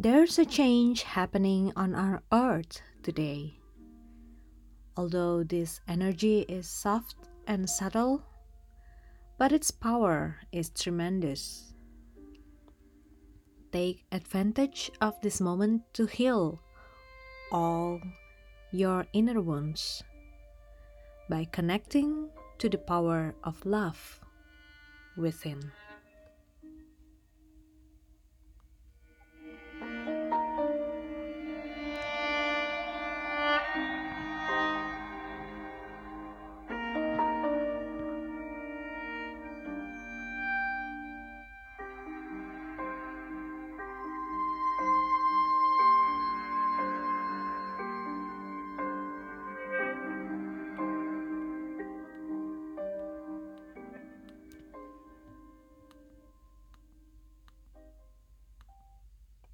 There's a change happening on our earth today. Although this energy is soft and subtle, but its power is tremendous. Take advantage of this moment to heal all your inner wounds by connecting to the power of love within.